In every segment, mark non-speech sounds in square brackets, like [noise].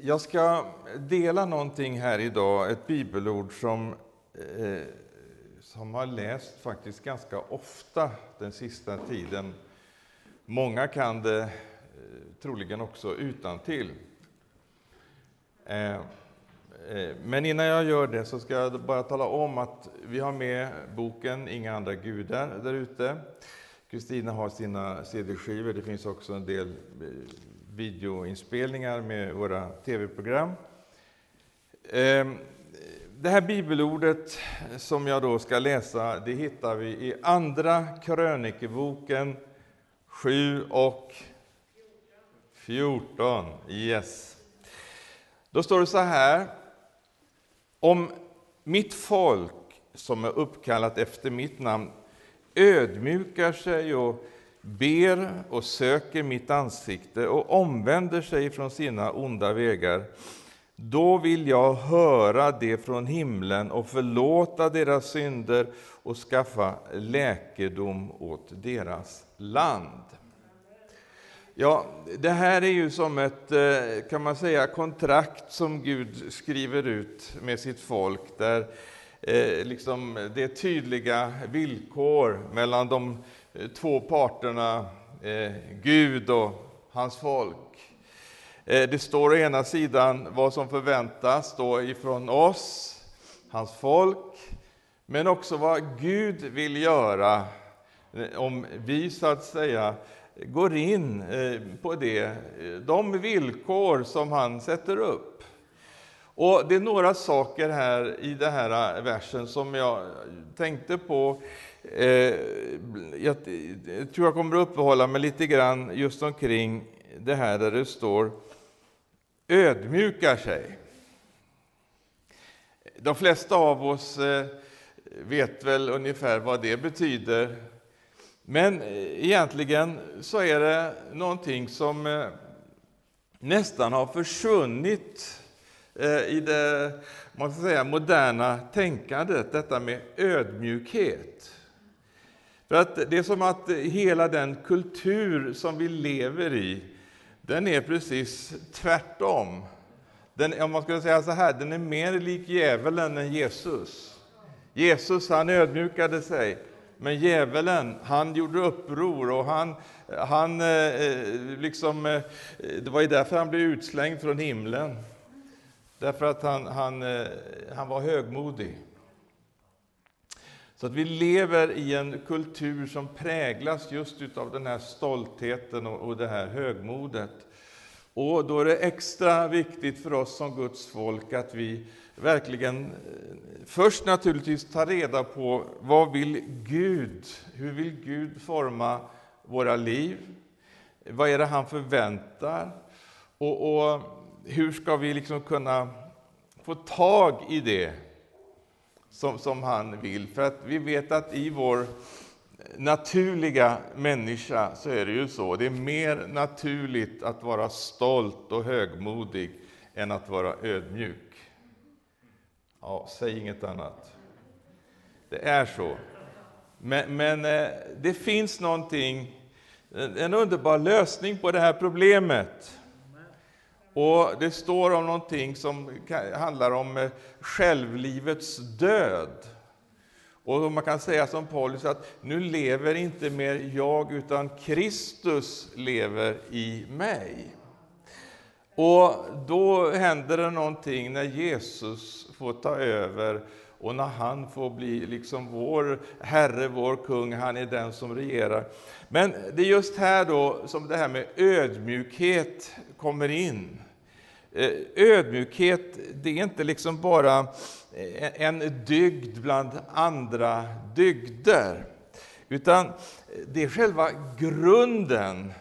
Jag ska dela någonting här idag, ett bibelord som, eh, som har läst faktiskt ganska ofta den sista tiden. Många kan det eh, troligen också utan till. Eh, eh, men innan jag gör det så ska jag bara tala om att vi har med boken Inga andra gudar där ute. Kristina har sina CD-skivor, det finns också en del eh, videoinspelningar med våra tv-program. Ehm, det här bibelordet som jag då ska läsa, det hittar vi i Andra krönikeboken 7 och 14. Yes. Då står det så här. Om mitt folk som är uppkallat efter mitt namn ödmjukar sig och ber och söker mitt ansikte och omvänder sig från sina onda vägar, då vill jag höra det från himlen och förlåta deras synder och skaffa läkedom åt deras land. Ja, det här är ju som ett, eh, kan man säga, kontrakt som Gud skriver ut med sitt folk, där eh, liksom, det är tydliga villkor mellan de Eh, två parterna, eh, Gud och hans folk. Eh, det står å ena sidan vad som förväntas då ifrån oss, hans folk, men också vad Gud vill göra om vi så att säga går in på det, de villkor som han sätter upp. Och Det är några saker här i den här versen som jag tänkte på Eh, jag tror jag kommer att uppehålla mig lite grann just omkring det här där det står ödmjukar sig. De flesta av oss eh, vet väl ungefär vad det betyder. Men eh, egentligen så är det någonting som eh, nästan har försvunnit i det man ska säga, moderna tänkandet, detta med ödmjukhet. För att det är som att hela den kultur som vi lever i, den är precis tvärtom. Den, om man skulle säga så här, den är mer lik djävulen än Jesus. Jesus han ödmjukade sig, men djävulen han gjorde uppror och han, han eh, eh liksom, eh, det var ju därför han blev utslängd från himlen. Därför att han, han, eh, han var högmodig. Så att vi lever i en kultur som präglas just av den här stoltheten och det här högmodet. Och då är det extra viktigt för oss som Guds folk att vi verkligen eh, först naturligtvis tar reda på vad vill Gud? Hur vill Gud forma våra liv? Vad är det han förväntar? Och, och hur ska vi liksom kunna få tag i det som, som han vill. För att vi vet att i vår naturliga människa så är det ju så. Det är mer naturligt att vara stolt och högmodig än att vara ödmjuk. Ja, säg inget annat. Det är så. Men, men eh, det finns någonting, en underbar lösning på det här problemet. Och Det står om någonting som handlar om eh, självlivets död. Och Man kan säga som Paulus att nu lever inte mer jag, utan Kristus lever i mig. Och Då händer det någonting när Jesus får ta över och när han får bli liksom vår Herre, vår kung, han är den som regerar. Men det är just här då som det här med ödmjukhet kommer in. Eh, ödmjukhet, det är inte liksom bara eh, en dygd bland andra dygder, utan det är själva grunden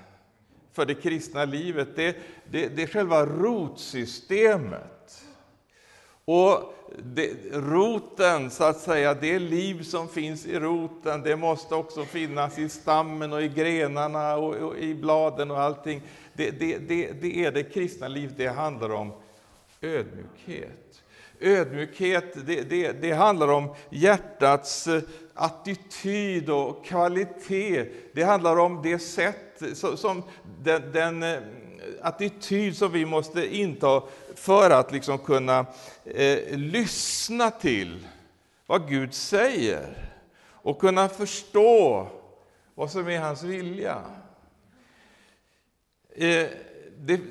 för det kristna livet. Det, det, det är själva rotsystemet. Och det, roten, så att säga, det liv som finns i roten, det måste också finnas i stammen och i grenarna och, och i bladen och allting. Det, det, det, det är det kristna livet, det handlar om ödmjukhet. Ödmjukhet, det, det, det, handlar om hjärtats eh, attityd och kvalitet. Det handlar om det sätt som den, den, eh, attityd som vi måste inta för att liksom kunna eh, lyssna till vad Gud säger och kunna förstå vad som är hans vilja. Eh, det,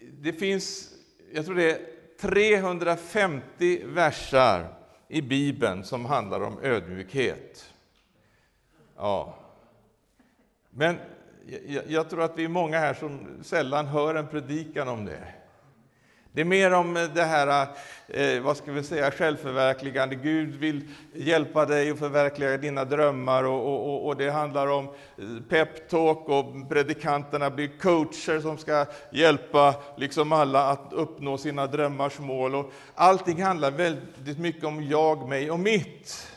det finns, jag tror det är 350 versar i Bibeln som handlar om ödmjukhet. Ja. Men jag, jag, tror att vi är många här som sällan hör en predikan om det. Det är mer om eh, det här, eh, vad ska vi säga, självförverkligande. Gud vill hjälpa dig att förverkliga dina drömmar och, och, och det handlar om eh, peptalk och predikanterna blir coacher som ska hjälpa liksom alla att uppnå sina drömmars mål. Och allting handlar väldigt mycket om jag, mig och mitt.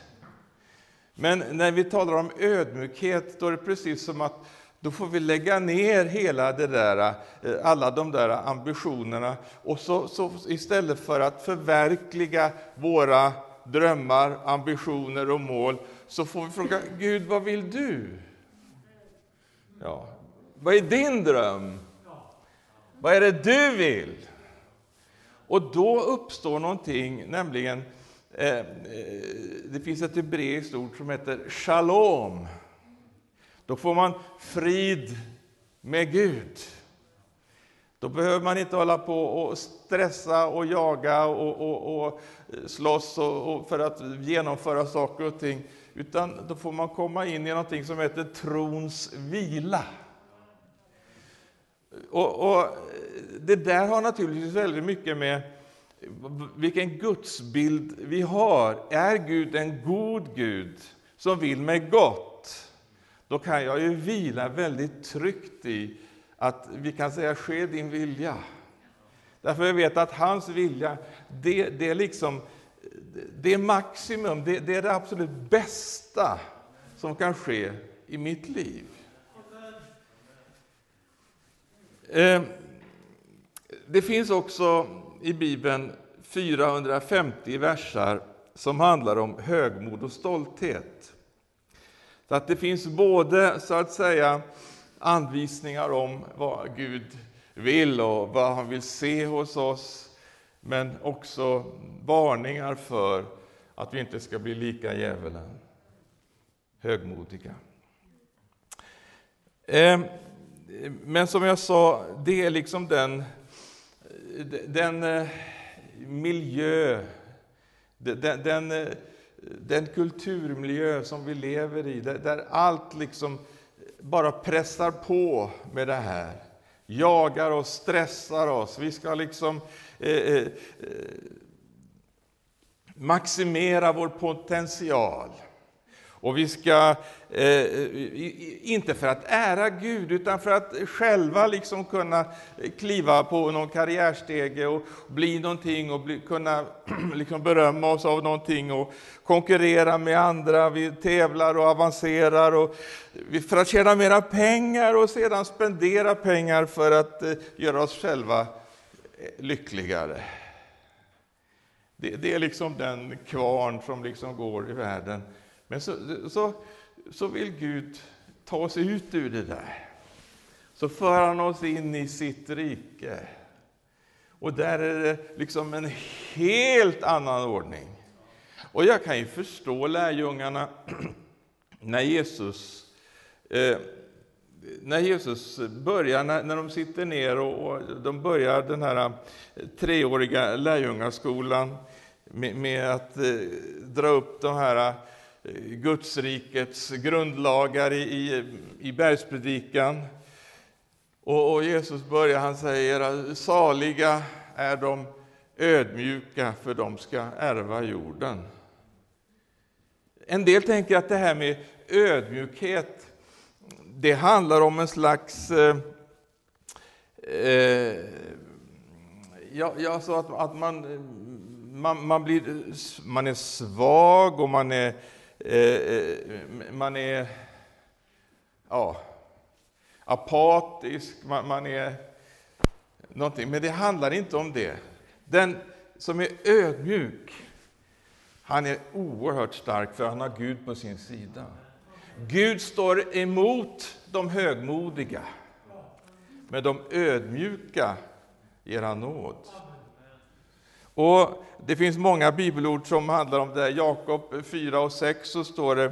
Men när vi talar om ödmjukhet, då är det precis som att då får vi lägga ner hela det där, eh, alla de där ambitionerna och så, så istället för att förverkliga våra drömmar, ambitioner och mål så får vi fråga Gud, vad vill du? Ja. Vad är din dröm? Vad är det du vill? Och då uppstår någonting, nämligen eh, eh det finns ett hebreiskt ord som heter shalom. Då får man frid med Gud. Då behöver man inte hålla på och stressa och jaga och, och, och slåss och, och för att genomföra saker och ting. Utan då får man komma in i någonting som heter trons vila. Och, och, Det där har naturligtvis väldigt mycket med vilken gudsbild vi har. Är Gud en god Gud som vill mig gott? Då kan jag ju vila väldigt tryggt i att vi kan säga ske din vilja. Därför jag vet att hans vilja, det, det är liksom det är maximum, det, det är det absolut bästa som kan ske i mitt liv. Eh, det finns också i Bibeln 450 versar som handlar om högmod och stolthet. Så att det finns både så att säga anvisningar om vad Gud vill och vad han vill se hos oss, men också varningar för att vi inte ska bli lika djävulen, högmodiga. Eh, men som jag sa, det är liksom den, den eh, miljö, den, den eh, den kulturmiljö som vi lever i, där, där allt liksom bara pressar på med det här. Jagar oss, stressar oss. Vi ska liksom eh, eh, eh maximera vår potential. Och vi ska, eh, inte för att ära Gud, utan för att själva liksom kunna kliva på någon karriärstege och bli någonting och bli, kunna [clears throat] liksom berömma oss av någonting och konkurrera med andra. Vi tävlar och avancerar och för att tjäna mera pengar och sedan spendera pengar för att eh, göra oss själva eh, lyckligare. Det, det är liksom den kvarn som liksom går i världen. Men så, så, så vill Gud ta oss ut ur det där. Så för han oss in i sitt rike. Och där är det liksom en helt annan ordning. Och jag kan ju förstå lärjungarna [clears throat] när Jesus, eh, när Jesus börjar, när, när de sitter ner och, och, de börjar den här eh, treåriga lärjungaskolan med, med att eh, dra upp de här eh, Gudsrikets grundlagar i, i, i bergspredikan. Och, och, Jesus börjar, han säger, saliga är de ödmjuka, för de ska ärva jorden. En del tänker att det här med ödmjukhet, det handlar om en slags eh, eh, Ja, jag sa att, att man, man, man, blir, man är svag och man är Eh, eh, man är ja, apatisk, man, man är någonting. Men det handlar inte om det. Den som är ödmjuk, han är oerhört stark för han har Gud på sin sida. Gud står emot de högmodiga. men de ödmjuka ger han nåd. Och Det finns många bibelord som handlar om det. här. Jakob 4 och 6 så står det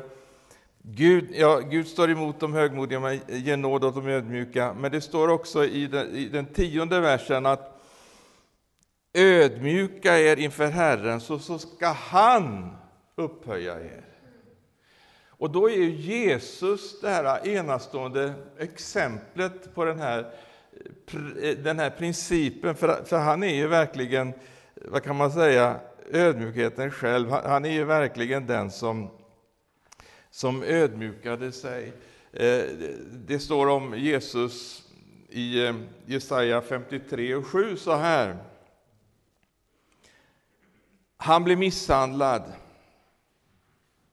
Gud, ja, Gud står emot de högmodiga men ger nåd åt de ödmjuka. Men det står också i den, i den tionde versen att ödmjuka er inför Herren så, så ska han upphöja er. Och då är Jesus det här enastående exemplet på den här, den här principen, för, för han är ju verkligen, vad kan man säga, ödmjukheten själv. Han är ju verkligen den som, som ödmjukade sig. Eh, det står om Jesus i eh, Jesaja 53 och 7 så här. Han blev misshandlad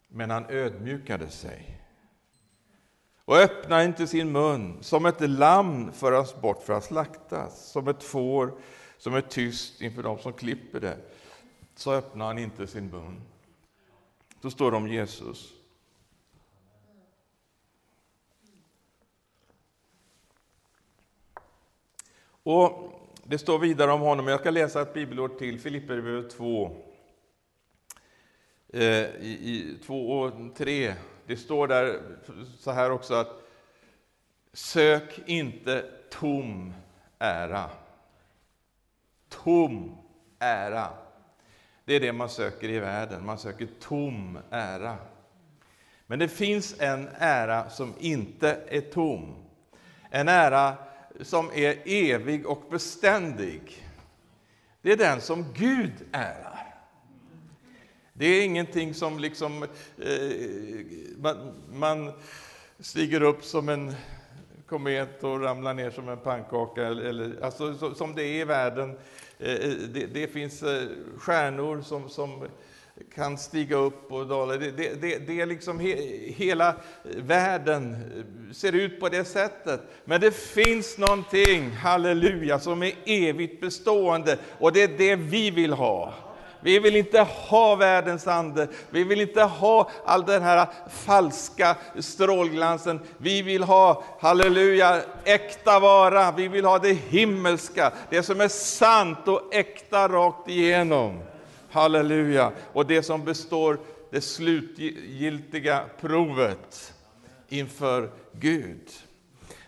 men han ödmjukade sig och öppnade inte sin mun som ett lamm föras bort för att slaktas, som ett får som är tyst inför dem som klipper det. Så öppnar han inte sin mun. Så står det om Jesus. Och Det står vidare om honom, jag ska läsa ett bibelord till, Filipperbrevet 2, Eh, i 2 och 3. Det står där så här också att sök inte tom ära. Tom ära. Det är det man söker i världen, man söker tom ära. Men det finns en ära som inte är tom. En ära som är evig och beständig. Det är den som Gud ärar. Det är ingenting som liksom, eh, man, man, stiger upp som en komet och ramlar ner som en pannkaka, eller, eller alltså, som det är i världen. Eh, eh, det, det, finns eh, stjärnor som, som kan stiga upp och dala. Det, det, det är liksom he, hela världen eh, ser ut på det sättet. Men det finns någonting, halleluja, som är evigt bestående och det är det vi vill ha. Vi vill inte ha världens ande, vi vill inte ha all den här falska strålglansen. Vi vill ha, halleluja, äkta vara, vi vill ha det himmelska, det som är sant och äkta rakt igenom. Halleluja! Och det som består det slutgiltiga provet inför Gud.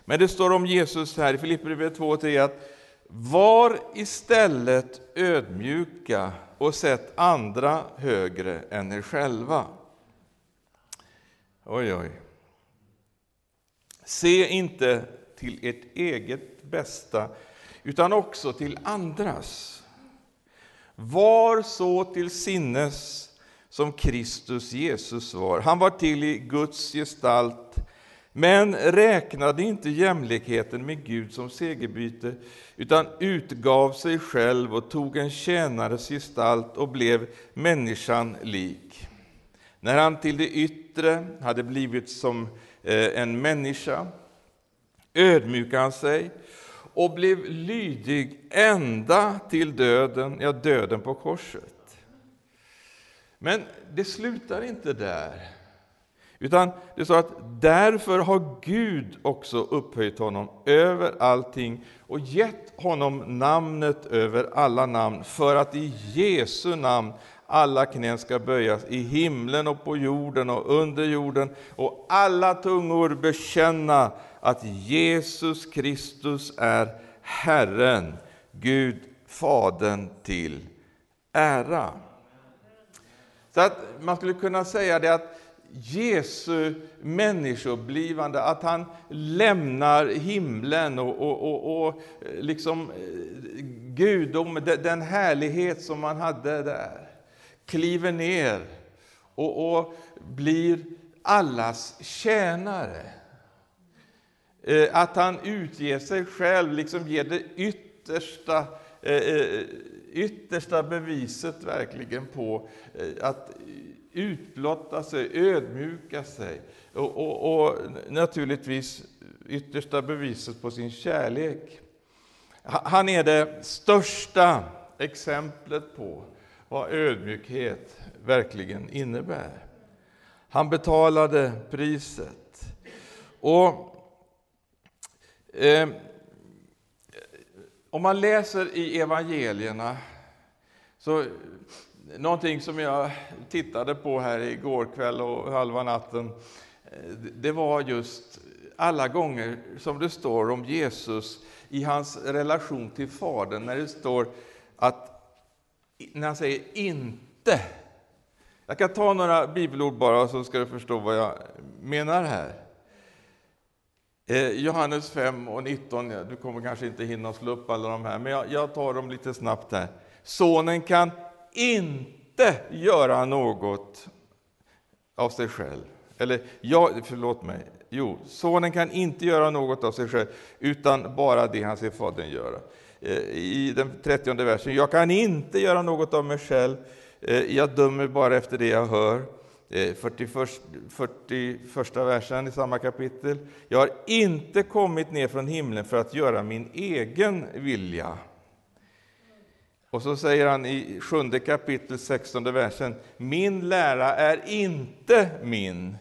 Men det står om Jesus här i Filipperbrevet 2 och 3 att var istället ödmjuka och sätt andra högre än er själva. Oj, oj. Se inte till ert eget bästa, utan också till andras. Var så till sinnes som Kristus Jesus var. Han var till i Guds gestalt men räknade inte jämlikheten med Gud som segerbyte, utan utgav sig själv och tog en tjänares gestalt och blev människan lik. När han till det yttre hade blivit som eh, en människa ödmjukade han sig och blev lydig ända till döden, ja, döden på korset. Men det slutar inte där. Utan det står att därför har Gud också upphöjt honom över allting och gett honom namnet över alla namn, för att i Jesu namn alla knän ska böjas i himlen och på jorden och under jorden och alla tungor bekänna att Jesus Kristus är Herren, Gud Fadern till ära. Så att man skulle kunna säga det att Jesu människoblivande, att han lämnar himlen och, och, och, och eh, liksom eh, gudom, den härlighet som han hade där, kliver ner och, och blir allas tjänare. Eh, att han utger sig själv, liksom ger det yttersta, yttersta beviset verkligen på att utblotta sig, ödmjuka sig och, och, och, naturligtvis yttersta beviset på sin kärlek. Han är det största exemplet på vad ödmjukhet verkligen innebär. Han betalade priset. Och eh, om man läser i evangelierna, så någonting som jag tittade på här igår kväll och halva natten, det var just alla gånger som det står om Jesus i hans relation till Fadern, när det står att, när han säger inte. Jag kan ta några bibelord bara, så ska du förstå vad jag menar här. Eh, Johannes 5 och 19, du kommer kanske inte hinna slå upp alla de här, men jag, jag tar dem lite snabbt här. Sonen kan inte göra något av sig själv. Eller, ja, förlåt mig. Jo, sonen kan inte göra något av sig själv, utan bara det han ser Fadern göra. Eh, I den 30 versen, jag kan inte göra något av mig själv, eh, jag dömer bara efter det jag hör. Eh, 41, 41 versen i samma kapitel. Jag har inte kommit ner från himlen för att göra min egen vilja. Och så säger han i sjunde kapitel, 16 versen, min lära är inte min.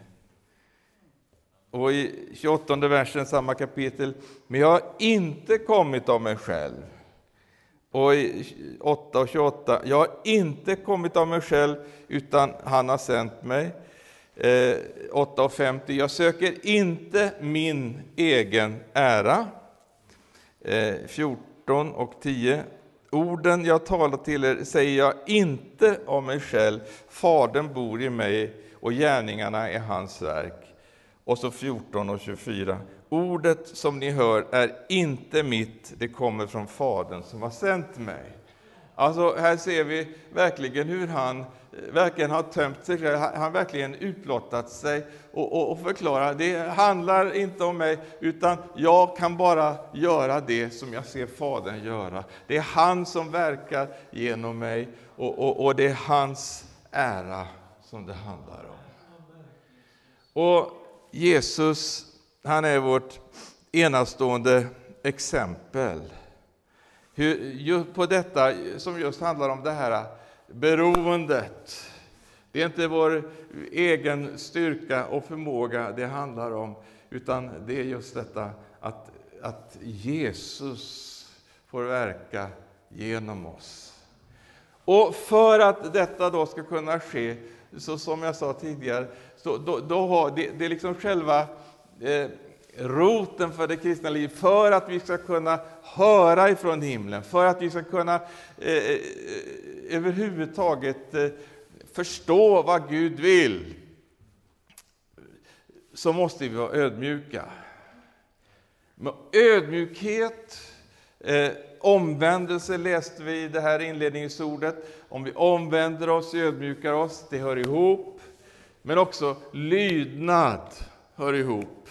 Och i 28 versen, samma kapitel, men jag har inte kommit av mig själv. Och i 8 och 28, jag har inte kommit av mig själv, utan han har sänt mig. Eh, 8 och 50, jag söker inte min egen ära. Eh, 14 och 10, orden jag talar till er säger jag inte om mig själv, Fadern bor i mig och gärningarna är hans verk. Och så 14 och 24. Ordet som ni hör är inte mitt, det kommer från Fadern som har sänt mig. Alltså, här ser vi verkligen hur han verkligen har tömt sig själv, han verkligen utlottat sig och, och, och förklarar, det handlar inte om mig, utan jag kan bara göra det som jag ser Fadern göra. Det är han som verkar genom mig och, och, och det är hans ära som det handlar om. Och Jesus, han är vårt enastående exempel. Hur, på detta som just handlar om det här beroendet. Det är inte vår egen styrka och förmåga det handlar om, utan det är just detta att, att Jesus får verka genom oss. Och för att detta då ska kunna ske, så som jag sa tidigare, så då, då har det, det är liksom själva eh, roten för det kristna livet, för att vi ska kunna höra ifrån himlen, för att vi ska kunna eh, eh, överhuvudtaget eh, förstå vad Gud vill, så måste vi vara ödmjuka. Med ödmjukhet, eh, omvändelse läste vi i det här inledningsordet. Om vi omvänder oss, ödmjukar oss, det hör ihop. Men också lydnad hör ihop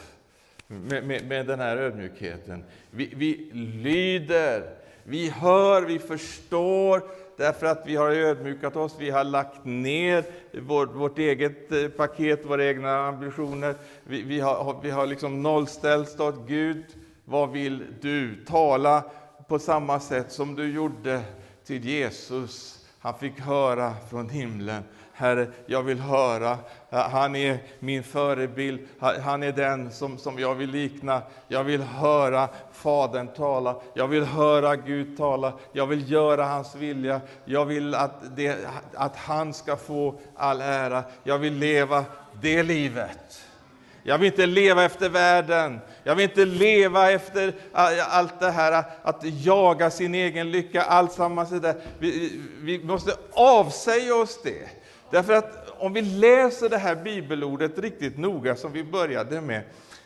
med, med, med den här ödmjukheten. Vi, vi lyder, vi hör, vi förstår, därför att vi har ödmjukat oss, vi har lagt ner vår, vårt eget eh, paket, våra egna ambitioner. Vi, vi har, vi har liksom nollställt oss. Gud, vad vill du? Tala på samma sätt som du gjorde till Jesus. Han fick höra från himlen. Herre, jag vill höra. Eh, han är min förebild. Han är den som, som jag vill likna. Jag vill höra Fadern tala. Jag vill höra Gud tala. Jag vill göra hans vilja. Jag vill att, det, att han ska få all ära. Jag vill leva det livet. Jag vill inte leva efter världen. Jag vill inte leva efter allt det här att jaga sin egen lycka, alltsammans det där. Vi, vi måste avsäga oss det. Därför att om vi läser det här bibelordet riktigt noga som vi började med,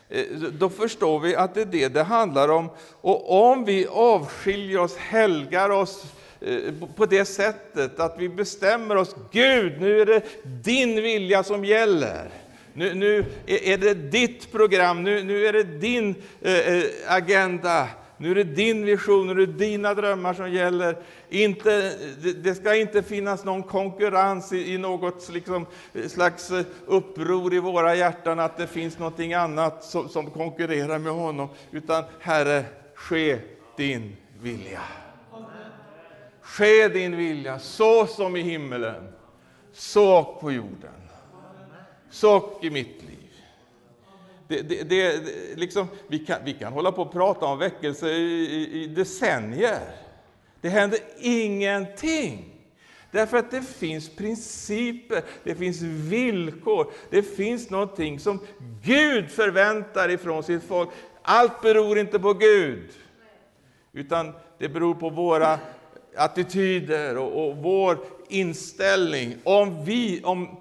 eh, då förstår vi att det är det det handlar om. Och om vi avskiljer oss, helgar oss eh, på det sättet att vi bestämmer oss, Gud, nu är det din vilja som gäller. Nu, nu är det ditt program, nu, nu är det din eh, agenda. Nu är det din vision, nu är det dina drömmar som gäller. Inte, det ska inte finnas någon konkurrens i, något liksom, eh, slags eh, uppror i våra hjärtan, att det finns någonting annat som, som konkurrerar med honom. Utan Herre, ske din vilja. Ske din vilja, så som i himmelen, så på jorden. Så i mitt liv. Det, det, det, liksom, vi, kan, vi kan hålla på och prata om väckelse i, i, i decennier. Det händer ingenting. Därför att det finns principer, det finns villkor, det finns någonting som Gud förväntar ifrån sitt folk. Allt beror inte på Gud, utan det beror på våra attityder och, och vår inställning. Om vi, om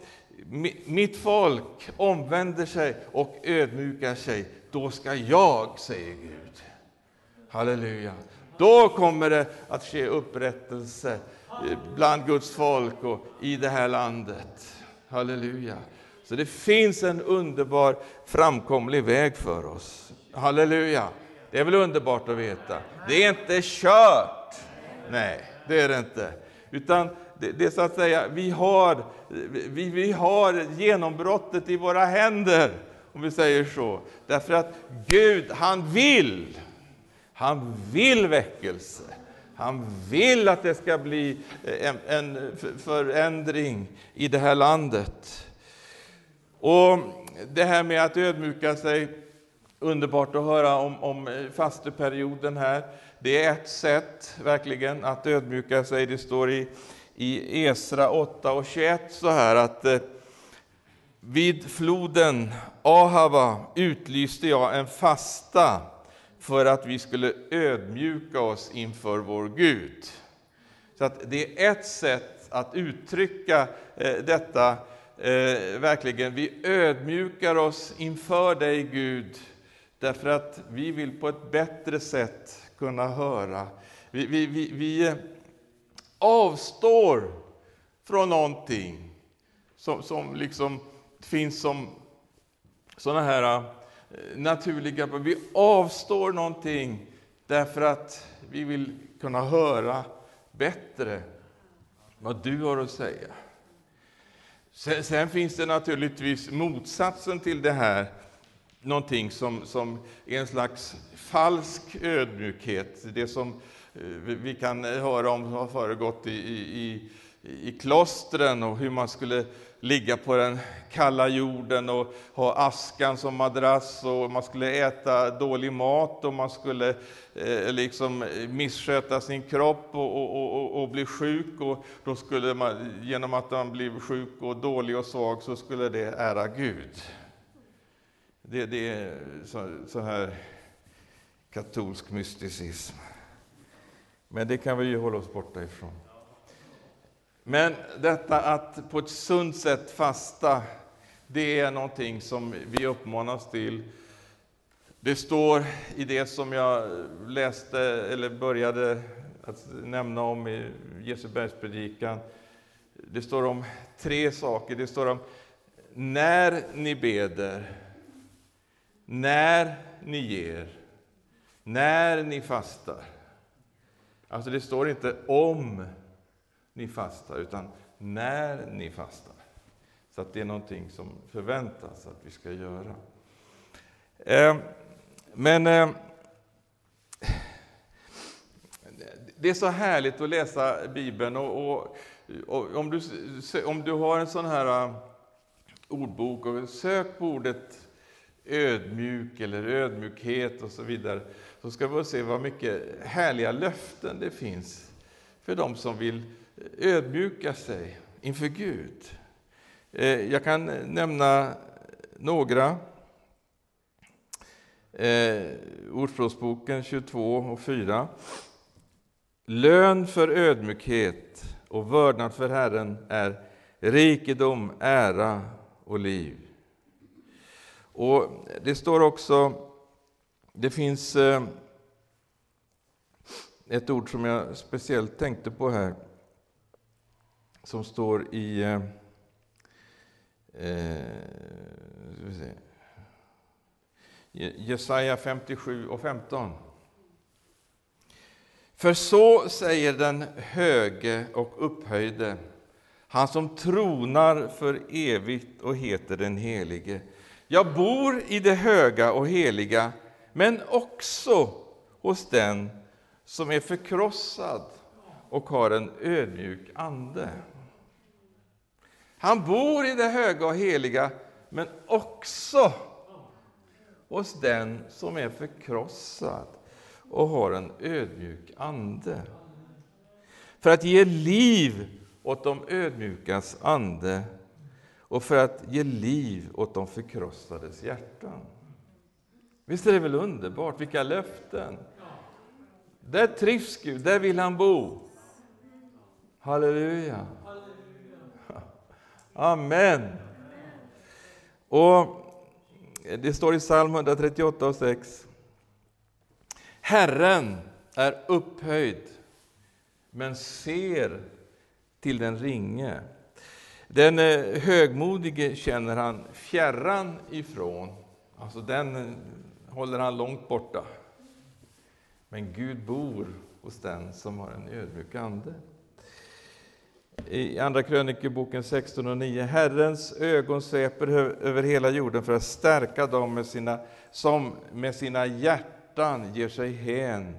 mitt folk omvänder sig och ödmjukar sig, då ska jag, säger Gud. Halleluja. Då kommer det att ske upprättelse eh, bland Guds folk och i det här landet. Halleluja. Så det finns en underbar framkomlig väg för oss. Halleluja. Det är väl underbart att veta. Det är inte kört. Nej, det är det inte. Utan det, det är så att säga, vi har, vi, vi har genombrottet i våra händer, om vi säger så. Därför att Gud, han vill. Han vill väckelse. Han vill att det ska bli en, en förändring i det här landet. Och det här med att ödmjuka sig, underbart att höra om, om fasteperioden här. Det är ett sätt verkligen att ödmjuka sig. Det står i, i Esra 8 och 21 så här att eh, vid floden Ahava utlyste jag en fasta för att vi skulle ödmjuka oss inför vår Gud. Så att det är ett sätt att uttrycka eh, detta eh, verkligen. Vi ödmjukar oss inför dig Gud, därför att vi vill på ett bättre sätt kunna höra. Vi, vi, vi, vi eh, avstår från någonting som, som liksom finns som sådana här eh, naturliga. Vi avstår någonting därför att vi vill kunna höra bättre vad du har att säga. Sen, sen, finns det naturligtvis motsatsen till det här, någonting som, som är en slags falsk ödmjukhet. Det som eh, Eh, vi kan eh, höra om som har föregått i, i, i klostren och hur man skulle ligga på den kalla jorden och ha askan som madrass och man skulle äta dålig mat och man skulle eh, liksom eh, missköta sin kropp och, och, och, och, bli sjuk. Och då skulle man, genom att man blev sjuk och dålig och svag så skulle det ära Gud. Det, det är så, så här katolsk mysticism. Men det kan vi ju hålla oss borta ifrån. Men detta att på ett sunt sätt fasta, det är någonting som vi uppmanas till. Det står i det som jag läste, eller började att nämna om i Jesu bergspredikan. Det står om tre saker. Det står om när ni beder, när ni ger, när ni fastar. Alltså det står inte om ni fastar, utan när ni fastar. Så att det är någonting som förväntas att vi ska göra. Eh, men eh, det är så härligt att läsa Bibeln. Och, och, och, om, du, om du har en sån här ehm, ordbok, och sök på ordet ödmjuk eller ödmjukhet och så vidare, så ska vi se vad mycket härliga löften det finns för de som vill ödmjuka sig inför Gud. Eh, jag kan nämna några. Eh, Ordspråksboken 22 och 4. Lön för ödmjukhet och vördnad för Herren är rikedom, ära och liv. Och Det står också, det finns eh, ett ord som jag speciellt tänkte på här som står i eh, eh Jesaja 57 och 15. För så säger den höge och upphöjde, han som tronar för evigt och heter den helige. Jag bor i det höga och heliga, men också hos den som är förkrossad och har en ödmjuk ande. Han bor i det höga och heliga, men också hos den som är förkrossad och har en ödmjuk ande. För att ge liv åt de ödmjukas ande och för att ge liv åt de förkrossades hjärtan. Visst är det väl underbart? Vilka löften! Där trivs Gud, där vill han bo. Halleluja! Amen! Och Det står i psalm 138 och 6. Herren är upphöjd, men ser till den ringe. Den eh, högmodige känner han fjärran ifrån, alltså den eh, håller han långt borta. Men Gud bor hos den som har en ödmjuk ande. I Andra krönikeboken 16 och 9. Herrens ögon sveper över hela jorden för att stärka dem med sina, som med sina hjärtan ger sig hän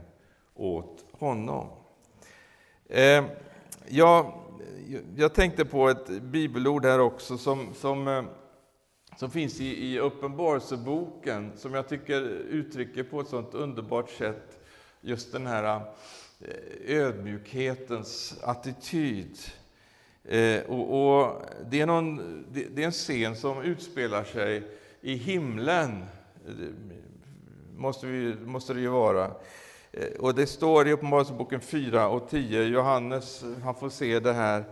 åt honom. Eh, jag, jag tänkte på ett bibelord här också som, som, eh, som finns i, i Uppenbarelseboken, som jag tycker uttrycker på ett sådant underbart sätt just den här eh, ödmjukhetens attityd. Eh, och, och det, är någon, det, det, är en scen som utspelar sig i himlen, måste, vi, måste det ju vara. Eh, och det står i Uppenbarelseboken 4 och 10, Johannes han får se det här,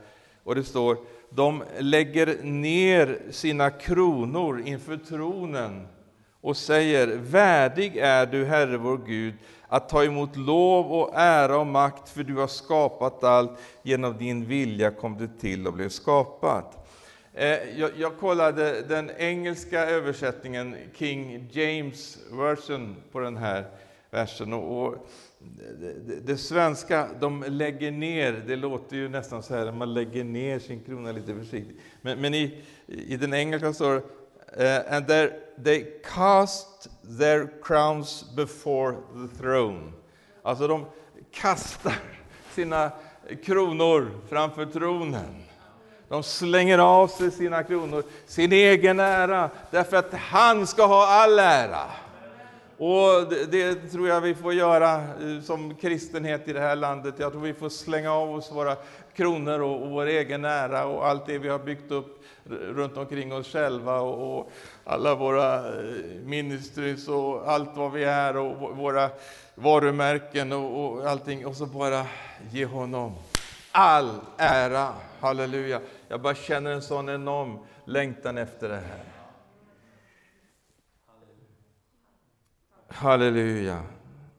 och det står de lägger ner sina kronor inför tronen och säger Värdig är du, Herre vår Gud, att ta emot lov och ära och makt, för du har skapat allt. Genom din vilja kom det till och blev skapat. Eh, jag, jag kollade den engelska översättningen, King James version, på den här versen. Och, och det, det, svenska, de lägger ner, det låter ju nästan så här, man lägger ner sin krona lite försiktigt. Men, men i, i den engelska står det Uh, and they cast their crowns before the throne. Alltså de kastar sina kronor framför tronen. De slänger av sig sina kronor, sin egen ära, därför att han ska ha all ära. Och det, det, tror jag vi får göra eh, som kristenhet i det här landet. Jag tror vi får slänga av oss våra kronor och, och vår egen ära och allt det vi har byggt upp runt omkring oss själva och, och alla våra eh, ministries och allt vad vi är och våra varumärken och, och allting och så bara ge honom all ära. Halleluja. Jag bara känner en sån enorm längtan efter det här. Halleluja.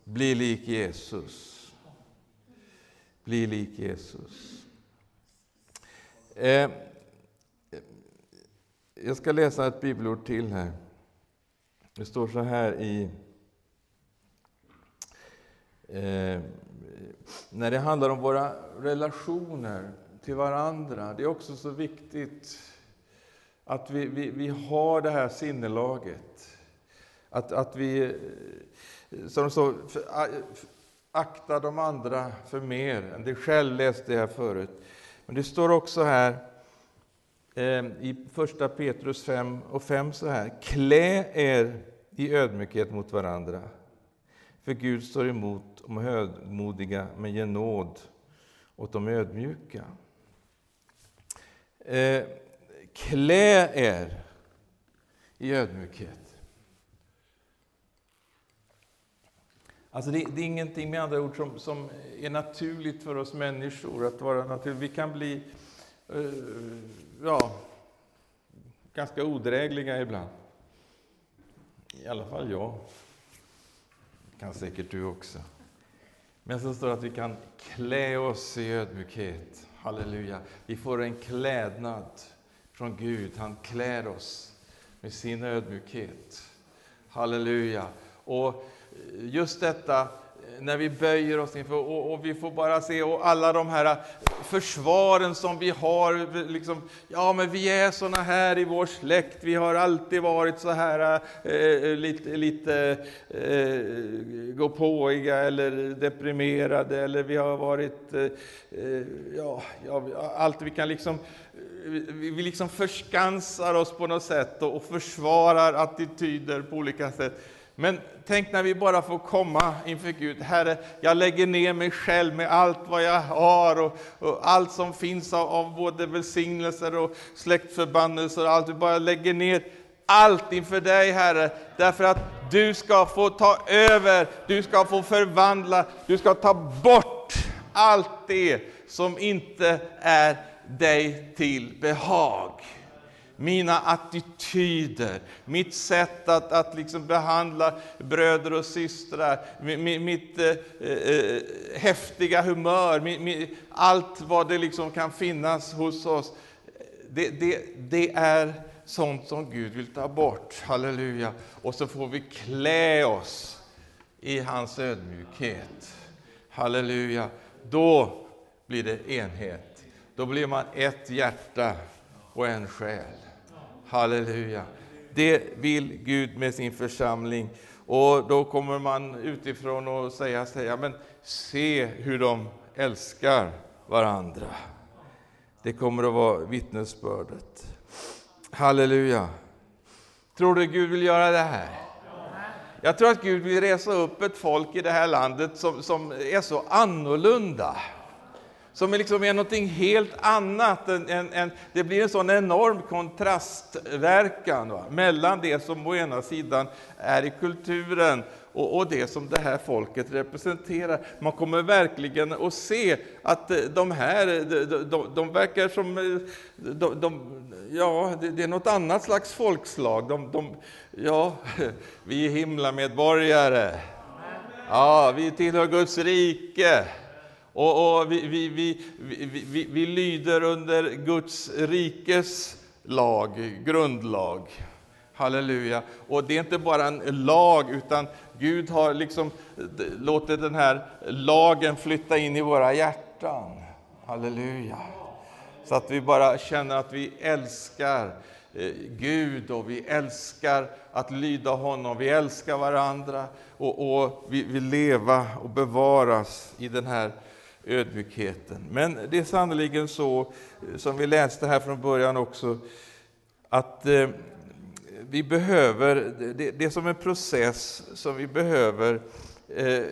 Bli lik Jesus. Bli lik Jesus. Eh, jag ska läsa ett bibelord till här. Det står så här i... Eh, när det handlar om våra relationer till varandra, det är också så viktigt att vi, vi, vi har det här sinnelaget. Att, att vi, eh, som så, eh, akta de andra för mer än dig själv, läste jag förut. Men det står också här eh, i första Petrus 5 och 5 så här. Klä er i ödmjukhet mot varandra. För Gud står emot de högmodiga, men ger nåd åt de ödmjuka. Eh, klä er i ödmjukhet. Alltså det, det, är ingenting med andra ord som, som, är naturligt för oss människor att vara naturligt. Vi kan bli uh, ja, ganska odrägliga ibland. I alla fall jag. kan säkert du också. Men så står det att vi kan klä oss i ödmjukhet. Halleluja. Vi får en klädnad från Gud. Han klär oss med sin ödmjukhet. Halleluja. Och just detta eh, när vi böjer oss inför, och, och, vi får bara se och alla de här eh, försvaren som vi har. Liksom, ja, men vi är såna här i vår släkt, vi har alltid varit så här eh, eh lite, lite eh, gåpåiga eller deprimerade, eller vi har varit, eh, ja, ja, allt vi kan liksom vi liksom förskansar oss på något sätt och försvarar attityder på olika sätt. Men tänk när vi bara får komma inför Gud. Herre, jag lägger ner mig själv med allt vad jag har och, och allt som finns av, av, både välsignelser och släktförbannelser. Och allt. Vi bara lägger ner allt inför dig, Herre, därför att du ska få ta över, du ska få förvandla, du ska ta bort allt det som inte är dig till behag mina attityder, mitt sätt att, att liksom behandla bröder och systrar, mitt, mitt eh, eh, häftiga humör, mitt, mitt, allt vad det liksom kan finnas hos oss. Det, det, det är sånt som Gud vill ta bort. Halleluja! Och så får vi klä oss i hans ödmjukhet. Halleluja! Då blir det enhet. Då blir man ett hjärta och en själ. Halleluja. Det vill Gud med sin församling. Och då kommer man utifrån och säga, säga men se hur de älskar varandra. Det kommer att vara vittnesbördet. Halleluja. Tror du Gud vill göra det här? Jag tror att Gud vill resa upp ett folk i det här landet som, som är så annorlunda som är, liksom är någonting helt annat. Än, än, än, det blir en sån enorm kontrastverkan va? mellan det som å ena sidan är i kulturen och, och, det som det här folket representerar. Man kommer verkligen att se att eh, de här, eh, de, de, de verkar som, eh, de, de, ja, det är något annat slags folkslag. De, de, ja, [laughs] vi är himlamedborgare. Ja, vi tillhör Guds rike. Och, och vi, vi, vi, vi, vi lyder under Guds rikes lag, grundlag. Halleluja. Och det är inte bara en lag, utan Gud har liksom låtit den här lagen flytta in i våra hjärtan. Halleluja. Så att vi bara känner att vi älskar eh, Gud och vi älskar att lyda honom, vi älskar varandra och, och vi vill leva och bevaras i den här ödmjukheten. Men det är sannerligen så, eh, som vi läste här från början också, att eh, vi behöver, det, det är som en process som vi behöver eh,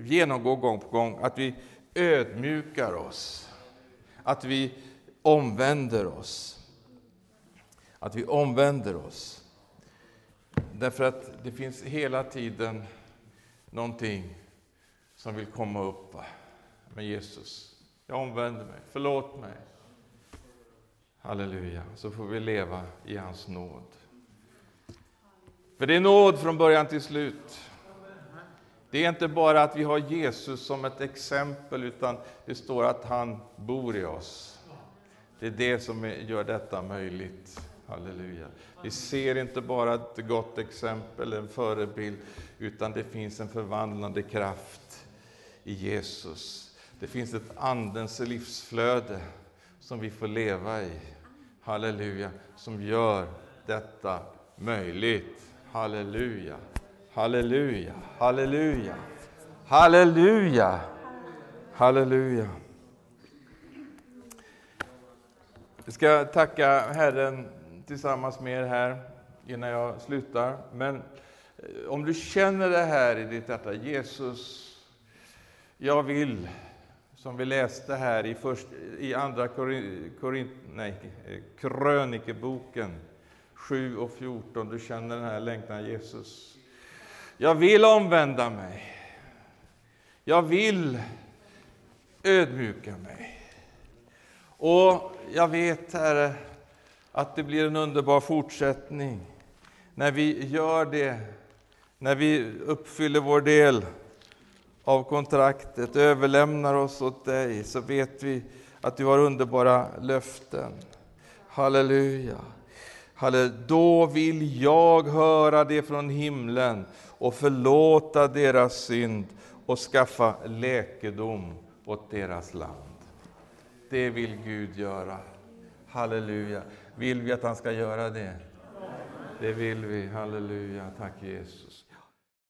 genomgå gång på gång, att vi ödmjukar oss, att vi omvänder oss. Att vi omvänder oss. Därför att det finns hela tiden någonting som vill komma upp. Va? Men Jesus. Jag omvänder mig, förlåt mig. Halleluja, så får vi leva i hans nåd. För det är nåd från början till slut. Det är inte bara att vi har Jesus som ett exempel, utan det står att han bor i oss. Det är det som gör detta möjligt. Halleluja. Vi ser inte bara ett gott exempel, en förebild, utan det finns en förvandlande kraft i Jesus. Det finns ett Andens livsflöde som vi får leva i. Halleluja, som gör detta möjligt. Halleluja, halleluja, halleluja, halleluja, halleluja. Vi ska tacka Herren tillsammans med er här innan jag slutar. Men eh, om du känner det här i ditt hjärta, Jesus, jag vill som vi läste här i, först, i andra nej, eh, krönikeboken 7 och 14. Du känner den här längtan, Jesus. Jag vill omvända mig. Jag vill ödmjuka mig. Och jag vet, Herre, att det blir en underbar fortsättning när vi gör det, när vi uppfyller vår del av kontraktet, överlämnar oss åt dig, så vet vi att du har underbara löften. Halleluja. Halleluja. Då vill jag höra det från himlen och förlåta deras synd och skaffa läkedom åt deras land. Det vill Gud göra. Halleluja. Vill vi att han ska göra det? Det vill vi. Halleluja. Tack Jesus.